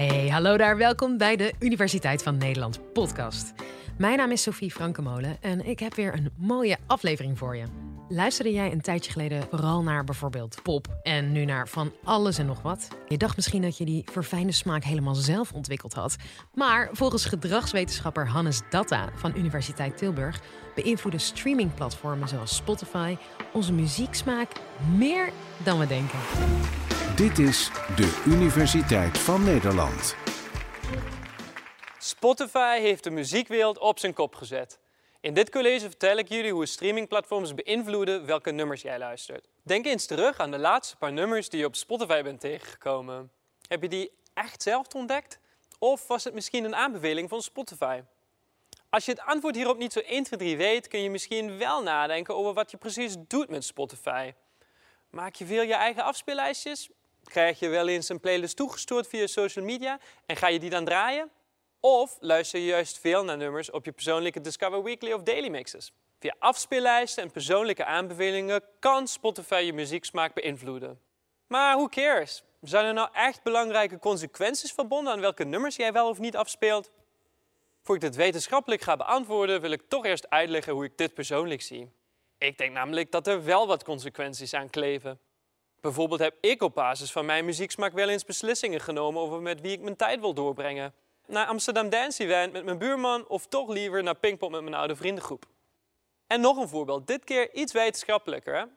Hey, hallo daar. Welkom bij de Universiteit van Nederland podcast. Mijn naam is Sophie Frankemolen en ik heb weer een mooie aflevering voor je. Luisterde jij een tijdje geleden vooral naar bijvoorbeeld pop en nu naar van alles en nog wat? Je dacht misschien dat je die verfijnde smaak helemaal zelf ontwikkeld had. Maar volgens gedragswetenschapper Hannes Datta van Universiteit Tilburg beïnvloeden streamingplatformen zoals Spotify onze muzieksmaak meer dan we denken. Dit is de Universiteit van Nederland. Spotify heeft de muziekwereld op zijn kop gezet. In dit college vertel ik jullie hoe streamingplatforms beïnvloeden welke nummers jij luistert. Denk eens terug aan de laatste paar nummers die je op Spotify bent tegengekomen. Heb je die echt zelf ontdekt? Of was het misschien een aanbeveling van Spotify? Als je het antwoord hierop niet zo 1, 2, 3 weet, kun je misschien wel nadenken over wat je precies doet met Spotify. Maak je veel je eigen afspeellijstjes? Krijg je wel eens een playlist toegestuurd via social media en ga je die dan draaien? Of luister je juist veel naar nummers op je persoonlijke Discover Weekly of Daily Mixes? Via afspeellijsten en persoonlijke aanbevelingen kan Spotify je muzieksmaak beïnvloeden. Maar who cares? Zijn er nou echt belangrijke consequenties verbonden aan welke nummers jij wel of niet afspeelt? Voor ik dit wetenschappelijk ga beantwoorden, wil ik toch eerst uitleggen hoe ik dit persoonlijk zie. Ik denk namelijk dat er wel wat consequenties aan kleven. Bijvoorbeeld heb ik op basis van mijn muzieksmaak wel eens beslissingen genomen over met wie ik mijn tijd wil doorbrengen. Naar Amsterdam Dance Event met mijn buurman of toch liever naar Pinkpop met mijn oude vriendengroep. En nog een voorbeeld, dit keer iets wetenschappelijker.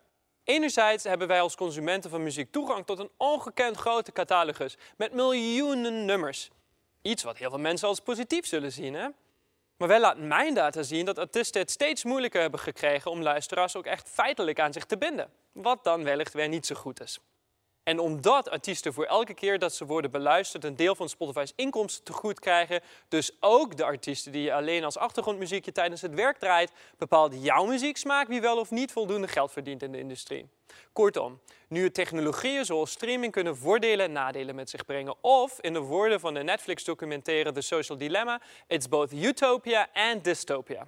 Enerzijds hebben wij als consumenten van muziek toegang tot een ongekend grote catalogus met miljoenen nummers. Iets wat heel veel mensen als positief zullen zien. Hè? Maar wel laat mijn data zien dat artiesten het steeds moeilijker hebben gekregen om luisteraars ook echt feitelijk aan zich te binden. Wat dan wellicht weer niet zo goed is. En omdat artiesten voor elke keer dat ze worden beluisterd een deel van Spotify's inkomsten te goed krijgen, dus ook de artiesten die je alleen als achtergrondmuziekje tijdens het werk draait, bepaalt jouw muzieksmaak wie wel of niet voldoende geld verdient in de industrie. Kortom, nieuwe technologieën zoals streaming kunnen voordelen en nadelen met zich brengen. Of in de woorden van de Netflix-documentaire The Social Dilemma, it's both utopia and dystopia.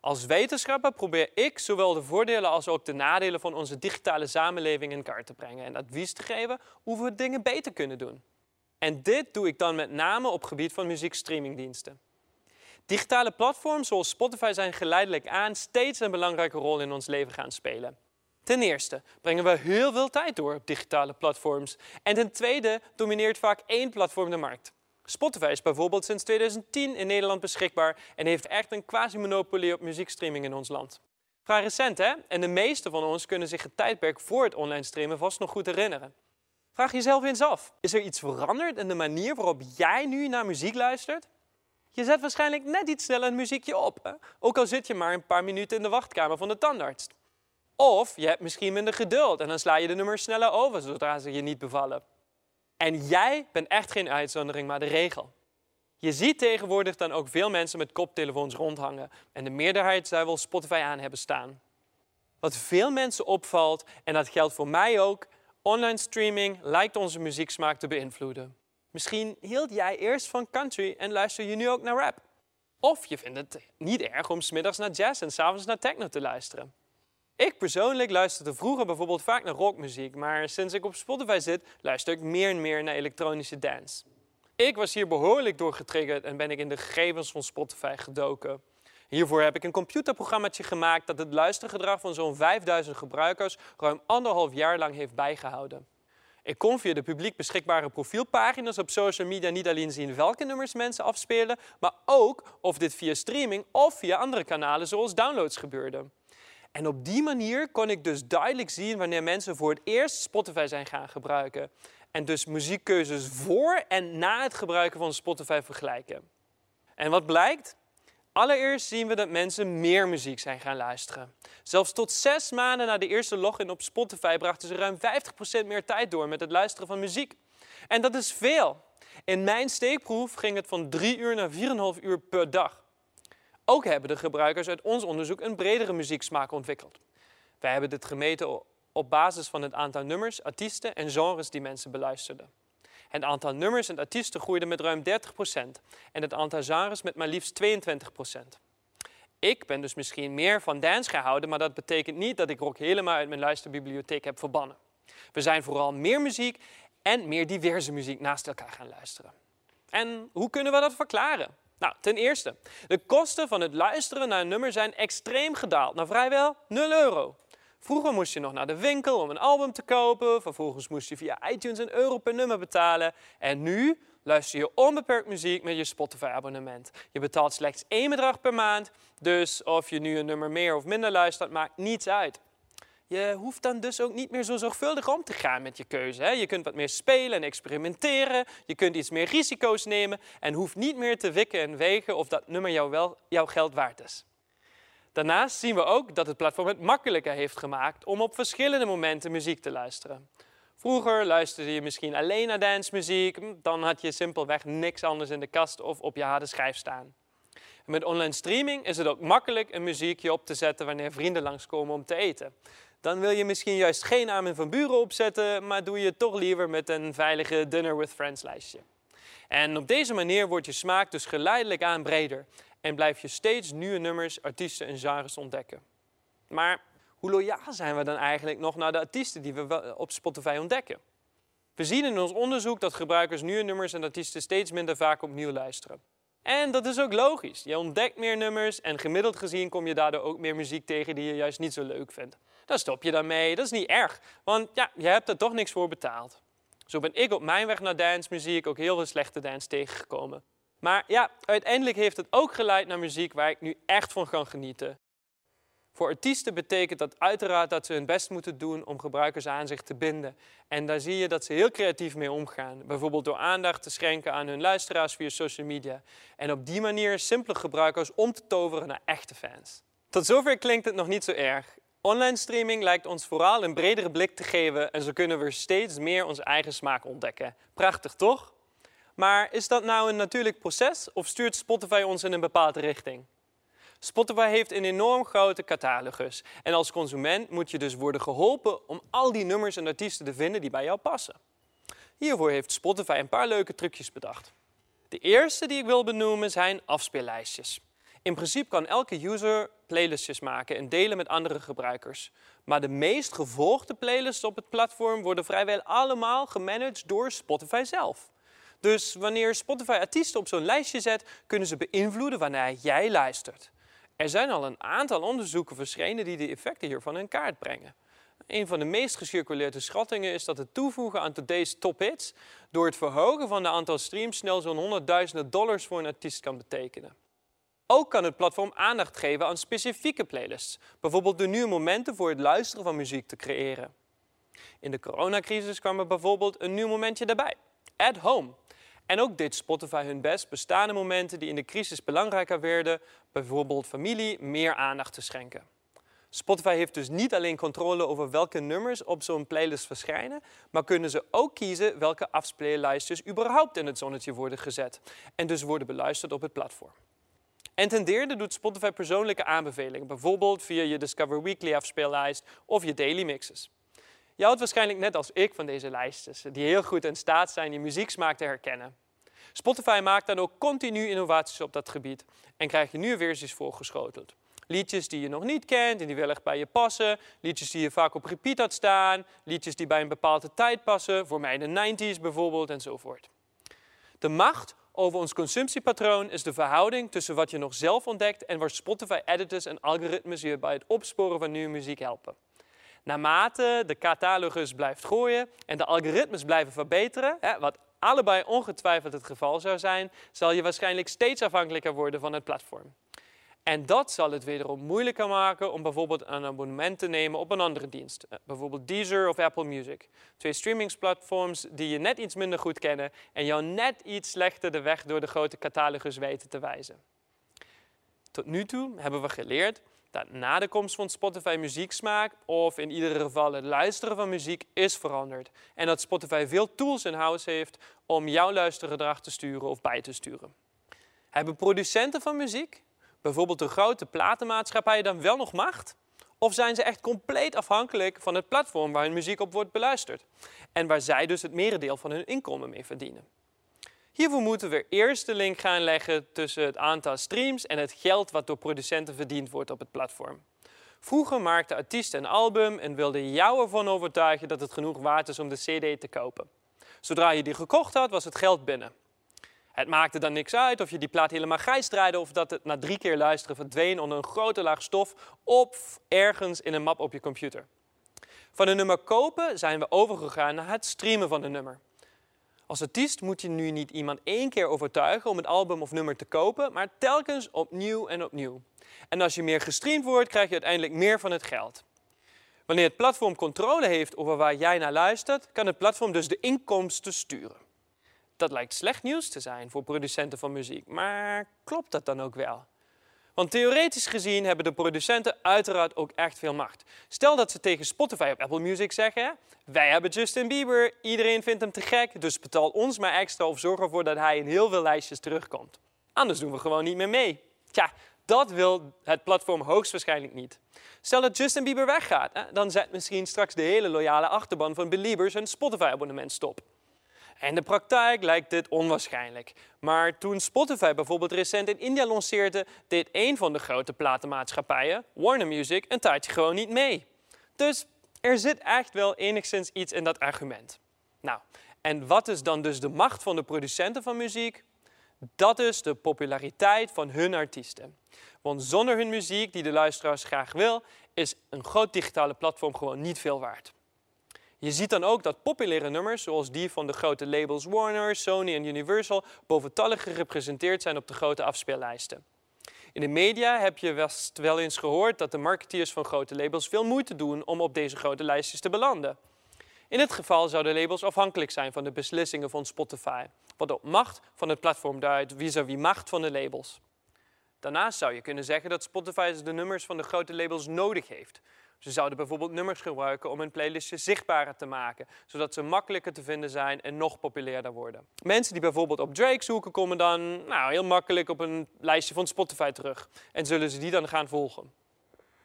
Als wetenschapper probeer ik zowel de voordelen als ook de nadelen van onze digitale samenleving in kaart te brengen en advies te geven hoe we dingen beter kunnen doen. En dit doe ik dan met name op gebied van muziekstreamingdiensten. Digitale platforms zoals Spotify zijn geleidelijk aan steeds een belangrijke rol in ons leven gaan spelen. Ten eerste brengen we heel veel tijd door op digitale platforms. En ten tweede domineert vaak één platform de markt. Spotify is bijvoorbeeld sinds 2010 in Nederland beschikbaar en heeft echt een quasi-monopolie op muziekstreaming in ons land. Vrij recent hè? En de meeste van ons kunnen zich het tijdperk voor het online streamen vast nog goed herinneren. Vraag jezelf eens af, is er iets veranderd in de manier waarop jij nu naar muziek luistert? Je zet waarschijnlijk net iets sneller een muziekje op, hè? ook al zit je maar een paar minuten in de wachtkamer van de tandarts. Of je hebt misschien minder geduld en dan sla je de nummers sneller over zodra ze je niet bevallen. En jij bent echt geen uitzondering, maar de regel. Je ziet tegenwoordig dan ook veel mensen met koptelefoons rondhangen. En de meerderheid zou wel Spotify aan hebben staan. Wat veel mensen opvalt, en dat geldt voor mij ook, online streaming lijkt onze muzieksmaak te beïnvloeden. Misschien hield jij eerst van country en luister je nu ook naar rap. Of je vindt het niet erg om smiddags naar jazz en s'avonds naar techno te luisteren. Ik persoonlijk luisterde vroeger bijvoorbeeld vaak naar rockmuziek, maar sinds ik op Spotify zit, luister ik meer en meer naar elektronische dance. Ik was hier behoorlijk door getriggerd en ben ik in de gegevens van Spotify gedoken. Hiervoor heb ik een computerprogrammaatje gemaakt dat het luistergedrag van zo'n 5000 gebruikers ruim anderhalf jaar lang heeft bijgehouden. Ik kon via de publiek beschikbare profielpagina's op social media niet alleen zien welke nummers mensen afspelen, maar ook of dit via streaming of via andere kanalen zoals downloads gebeurde. En op die manier kon ik dus duidelijk zien wanneer mensen voor het eerst Spotify zijn gaan gebruiken. En dus muziekkeuzes voor en na het gebruiken van Spotify vergelijken. En wat blijkt? Allereerst zien we dat mensen meer muziek zijn gaan luisteren. Zelfs tot zes maanden na de eerste login op Spotify brachten ze ruim 50% meer tijd door met het luisteren van muziek. En dat is veel. In mijn steekproef ging het van 3 uur naar 4,5 uur per dag. Ook hebben de gebruikers uit ons onderzoek een bredere muzieksmaak ontwikkeld. Wij hebben dit gemeten op basis van het aantal nummers, artiesten en genres die mensen beluisterden. Het aantal nummers en artiesten groeide met ruim 30% en het aantal genres met maar liefst 22%. Ik ben dus misschien meer van dance gehouden, maar dat betekent niet dat ik rock helemaal uit mijn luisterbibliotheek heb verbannen. We zijn vooral meer muziek en meer diverse muziek naast elkaar gaan luisteren. En hoe kunnen we dat verklaren? Nou, ten eerste, de kosten van het luisteren naar een nummer zijn extreem gedaald naar vrijwel 0 euro. Vroeger moest je nog naar de winkel om een album te kopen, vervolgens moest je via iTunes een euro per nummer betalen en nu luister je onbeperkt muziek met je Spotify-abonnement. Je betaalt slechts één bedrag per maand, dus of je nu een nummer meer of minder luistert, maakt niets uit. Je hoeft dan dus ook niet meer zo zorgvuldig om te gaan met je keuze. Hè? Je kunt wat meer spelen en experimenteren. Je kunt iets meer risico's nemen en hoeft niet meer te wikken en wegen of dat nummer jou wel jouw geld waard is. Daarnaast zien we ook dat het platform het makkelijker heeft gemaakt om op verschillende momenten muziek te luisteren. Vroeger luisterde je misschien alleen naar dancemuziek, dan had je simpelweg niks anders in de kast of op je harde schijf staan. met online streaming is het ook makkelijk een muziekje op te zetten wanneer vrienden langskomen om te eten. Dan wil je misschien juist geen Armin van Buren opzetten, maar doe je toch liever met een veilige Dinner with Friends lijstje. En op deze manier wordt je smaak dus geleidelijk aan breder en blijf je steeds nieuwe nummers, artiesten en genres ontdekken. Maar hoe loyaal zijn we dan eigenlijk nog naar de artiesten die we op Spotify ontdekken? We zien in ons onderzoek dat gebruikers nieuwe nummers en artiesten steeds minder vaak opnieuw luisteren. En dat is ook logisch. Je ontdekt meer nummers en gemiddeld gezien kom je daardoor ook meer muziek tegen die je juist niet zo leuk vindt. Daar stop je dan mee. Dat is niet erg, want ja, je hebt er toch niks voor betaald. Zo ben ik op mijn weg naar dancemuziek ook heel veel slechte dance tegengekomen. Maar ja, uiteindelijk heeft het ook geleid naar muziek waar ik nu echt van kan genieten. Voor artiesten betekent dat uiteraard dat ze hun best moeten doen om gebruikers aan zich te binden. En daar zie je dat ze heel creatief mee omgaan. Bijvoorbeeld door aandacht te schenken aan hun luisteraars via social media. En op die manier simpele gebruikers om te toveren naar echte fans. Tot zover klinkt het nog niet zo erg. Online streaming lijkt ons vooral een bredere blik te geven en zo kunnen we steeds meer onze eigen smaak ontdekken. Prachtig toch? Maar is dat nou een natuurlijk proces of stuurt Spotify ons in een bepaalde richting? Spotify heeft een enorm grote catalogus. En als consument moet je dus worden geholpen om al die nummers en artiesten te vinden die bij jou passen. Hiervoor heeft Spotify een paar leuke trucjes bedacht. De eerste die ik wil benoemen zijn afspeellijstjes. In principe kan elke user playlistjes maken en delen met andere gebruikers. Maar de meest gevolgde playlists op het platform worden vrijwel allemaal gemanaged door Spotify zelf. Dus wanneer Spotify artiesten op zo'n lijstje zet, kunnen ze beïnvloeden wanneer jij luistert. Er zijn al een aantal onderzoeken verschenen die de effecten hiervan in kaart brengen. Een van de meest gecirculeerde schattingen is dat het toevoegen aan today's top hits door het verhogen van de aantal streams snel zo'n honderdduizenden dollars voor een artiest kan betekenen. Ook kan het platform aandacht geven aan specifieke playlists, bijvoorbeeld door nieuwe momenten voor het luisteren van muziek te creëren. In de coronacrisis kwam er bijvoorbeeld een nieuw momentje daarbij, at home. En ook deed Spotify hun best bestaande momenten die in de crisis belangrijker werden, bijvoorbeeld familie, meer aandacht te schenken. Spotify heeft dus niet alleen controle over welke nummers op zo'n playlist verschijnen, maar kunnen ze ook kiezen welke afspeellijstjes überhaupt in het zonnetje worden gezet en dus worden beluisterd op het platform. En ten derde doet Spotify persoonlijke aanbevelingen, bijvoorbeeld via je Discover Weekly afspeellijst of je daily mixes. Je houdt waarschijnlijk net als ik van deze lijstjes, die heel goed in staat zijn je muzieksmaak te herkennen. Spotify maakt dan ook continu innovaties op dat gebied en krijg je nieuwe versies voorgeschoteld. Liedjes die je nog niet kent en die wellicht bij je passen, liedjes die je vaak op repeat had staan, liedjes die bij een bepaalde tijd passen, voor mij de 90s bijvoorbeeld enzovoort. De macht over ons consumptiepatroon is de verhouding tussen wat je nog zelf ontdekt en waar Spotify editors en algoritmes je bij het opsporen van nieuwe muziek helpen. Naarmate de catalogus blijft groeien en de algoritmes blijven verbeteren, wat allebei ongetwijfeld het geval zou zijn, zal je waarschijnlijk steeds afhankelijker worden van het platform. En dat zal het wederom moeilijker maken om bijvoorbeeld een abonnement te nemen op een andere dienst. Eh, bijvoorbeeld Deezer of Apple Music. Twee streamingsplatforms die je net iets minder goed kennen en jou net iets slechter de weg door de grote catalogus weten te wijzen. Tot nu toe hebben we geleerd dat na de komst van Spotify muzieksmaak, of in ieder geval het luisteren van muziek, is veranderd. En dat Spotify veel tools in house heeft om jouw luistergedrag te sturen of bij te sturen. Hebben producenten van muziek, bijvoorbeeld de grote platenmaatschappijen, dan wel nog macht? Of zijn ze echt compleet afhankelijk van het platform waar hun muziek op wordt beluisterd? En waar zij dus het merendeel van hun inkomen mee verdienen? Hiervoor moeten we eerst de link gaan leggen tussen het aantal streams en het geld wat door producenten verdiend wordt op het platform. Vroeger maakte artiest een album en wilde jou ervan overtuigen dat het genoeg waard is om de CD te kopen. Zodra je die gekocht had, was het geld binnen. Het maakte dan niks uit of je die plaat helemaal grijs draaide of dat het na drie keer luisteren verdween onder een grote laag stof of ergens in een map op je computer. Van een nummer kopen zijn we overgegaan naar het streamen van een nummer. Als artiest moet je nu niet iemand één keer overtuigen om het album of nummer te kopen, maar telkens opnieuw en opnieuw. En als je meer gestreamd wordt, krijg je uiteindelijk meer van het geld. Wanneer het platform controle heeft over waar jij naar luistert, kan het platform dus de inkomsten sturen. Dat lijkt slecht nieuws te zijn voor producenten van muziek, maar klopt dat dan ook wel? Want theoretisch gezien hebben de producenten uiteraard ook echt veel macht. Stel dat ze tegen Spotify op Apple Music zeggen: Wij hebben Justin Bieber, iedereen vindt hem te gek, dus betaal ons maar extra of zorg ervoor dat hij in heel veel lijstjes terugkomt. Anders doen we gewoon niet meer mee. Tja, dat wil het platform hoogstwaarschijnlijk niet. Stel dat Justin Bieber weggaat, dan zet misschien straks de hele loyale achterban van Beliebers een Spotify-abonnement stop. In de praktijk lijkt dit onwaarschijnlijk. Maar toen Spotify bijvoorbeeld recent in India lanceerde, deed een van de grote platenmaatschappijen, Warner Music, een tijdje gewoon niet mee. Dus er zit echt wel enigszins iets in dat argument. Nou, en wat is dan dus de macht van de producenten van muziek? Dat is de populariteit van hun artiesten. Want zonder hun muziek, die de luisteraars graag wil, is een groot digitale platform gewoon niet veel waard. Je ziet dan ook dat populaire nummers, zoals die van de grote labels Warner, Sony en Universal, boventallig gerepresenteerd zijn op de grote afspeellijsten. In de media heb je wel eens gehoord dat de marketeers van grote labels veel moeite doen om op deze grote lijstjes te belanden. In dit geval zouden labels afhankelijk zijn van de beslissingen van Spotify, wat op macht van het platform duidt vis-à-vis -vis macht van de labels. Daarnaast zou je kunnen zeggen dat Spotify de nummers van de grote labels nodig heeft, ze zouden bijvoorbeeld nummers gebruiken om hun playlistje zichtbaarder te maken, zodat ze makkelijker te vinden zijn en nog populairder worden. Mensen die bijvoorbeeld op Drake zoeken, komen dan nou, heel makkelijk op een lijstje van Spotify terug en zullen ze die dan gaan volgen.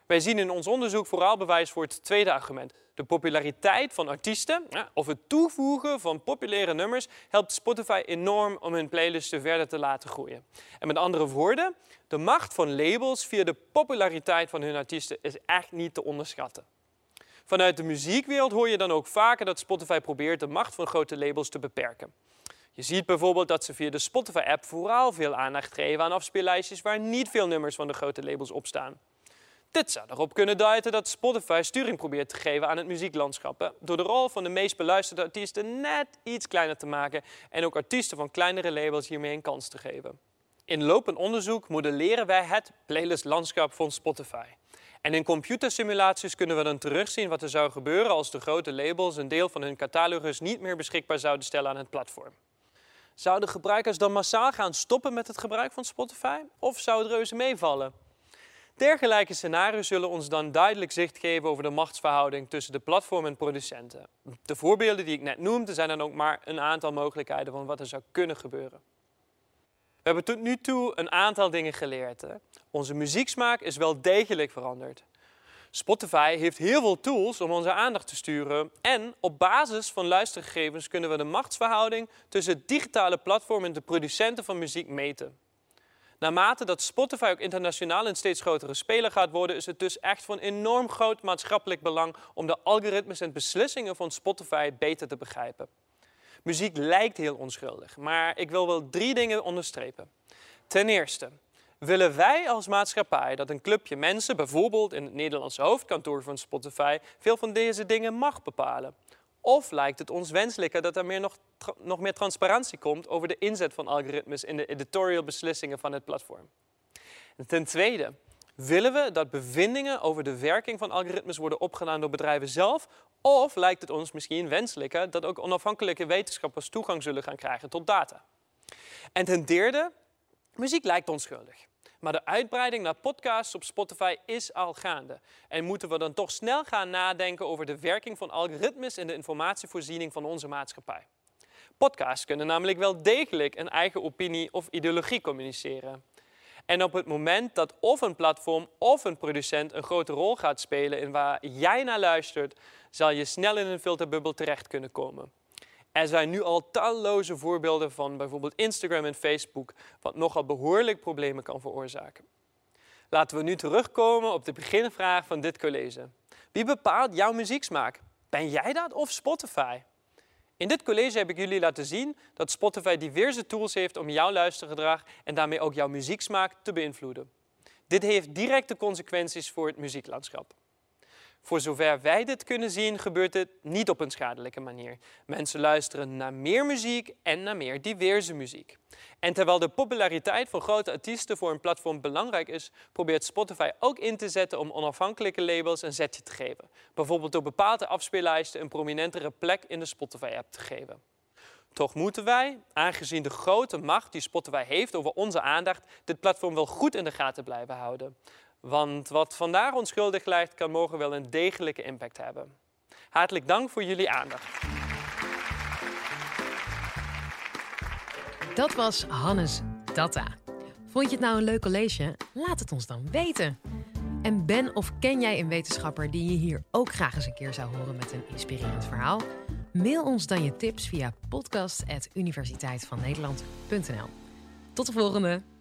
Wij zien in ons onderzoek vooral bewijs voor het tweede argument. De populariteit van artiesten of het toevoegen van populaire nummers helpt Spotify enorm om hun playlisten verder te laten groeien. En met andere woorden, de macht van labels via de populariteit van hun artiesten is echt niet te onderschatten. Vanuit de muziekwereld hoor je dan ook vaker dat Spotify probeert de macht van grote labels te beperken. Je ziet bijvoorbeeld dat ze via de Spotify-app vooral veel aandacht geven aan afspeellijstjes waar niet veel nummers van de grote labels op staan. Dit zou erop kunnen duiden dat Spotify sturing probeert te geven aan het muzieklandschap. Door de rol van de meest beluisterde artiesten net iets kleiner te maken en ook artiesten van kleinere labels hiermee een kans te geven. In lopend onderzoek modelleren wij het playlistlandschap van Spotify. En in computersimulaties kunnen we dan terugzien wat er zou gebeuren als de grote labels een deel van hun catalogus niet meer beschikbaar zouden stellen aan het platform. Zouden gebruikers dan massaal gaan stoppen met het gebruik van Spotify? Of zou het reuze meevallen? Dergelijke scenario's zullen ons dan duidelijk zicht geven over de machtsverhouding tussen de platform en producenten. De voorbeelden die ik net noemde zijn dan ook maar een aantal mogelijkheden van wat er zou kunnen gebeuren. We hebben tot nu toe een aantal dingen geleerd. Hè? Onze muzieksmaak is wel degelijk veranderd. Spotify heeft heel veel tools om onze aandacht te sturen. En op basis van luistergegevens kunnen we de machtsverhouding tussen het digitale platform en de producenten van muziek meten. Naarmate dat Spotify ook internationaal een steeds grotere speler gaat worden, is het dus echt van enorm groot maatschappelijk belang om de algoritmes en beslissingen van Spotify beter te begrijpen. Muziek lijkt heel onschuldig, maar ik wil wel drie dingen onderstrepen. Ten eerste, willen wij als maatschappij dat een clubje mensen, bijvoorbeeld in het Nederlandse hoofdkantoor van Spotify, veel van deze dingen mag bepalen? Of lijkt het ons wenselijker dat er meer nog, nog meer transparantie komt over de inzet van algoritmes in de editorial beslissingen van het platform? En ten tweede, willen we dat bevindingen over de werking van algoritmes worden opgedaan door bedrijven zelf? Of lijkt het ons misschien wenselijker dat ook onafhankelijke wetenschappers toegang zullen gaan krijgen tot data? En ten derde, muziek lijkt onschuldig. Maar de uitbreiding naar podcasts op Spotify is al gaande. En moeten we dan toch snel gaan nadenken over de werking van algoritmes in de informatievoorziening van onze maatschappij. Podcasts kunnen namelijk wel degelijk een eigen opinie of ideologie communiceren. En op het moment dat of een platform of een producent een grote rol gaat spelen in waar jij naar luistert, zal je snel in een filterbubbel terecht kunnen komen. Er zijn nu al talloze voorbeelden van bijvoorbeeld Instagram en Facebook, wat nogal behoorlijk problemen kan veroorzaken. Laten we nu terugkomen op de beginvraag van dit college. Wie bepaalt jouw muzieksmaak? Ben jij dat of Spotify? In dit college heb ik jullie laten zien dat Spotify diverse tools heeft om jouw luistergedrag en daarmee ook jouw muzieksmaak te beïnvloeden. Dit heeft directe consequenties voor het muzieklandschap. Voor zover wij dit kunnen zien, gebeurt dit niet op een schadelijke manier. Mensen luisteren naar meer muziek en naar meer diverse muziek. En terwijl de populariteit van grote artiesten voor een platform belangrijk is, probeert Spotify ook in te zetten om onafhankelijke labels een zetje te geven. Bijvoorbeeld door bepaalde afspeellijsten een prominentere plek in de Spotify-app te geven. Toch moeten wij, aangezien de grote macht die Spotify heeft over onze aandacht, dit platform wel goed in de gaten blijven houden. Want wat vandaag onschuldig lijkt, kan morgen wel een degelijke impact hebben. Hartelijk dank voor jullie aandacht. Dat was Hannes Data. Vond je het nou een leuk college? Laat het ons dan weten. En ben of ken jij een wetenschapper die je hier ook graag eens een keer zou horen met een inspirerend verhaal? Mail ons dan je tips via podcast.universiteitvannederland.nl. Tot de volgende!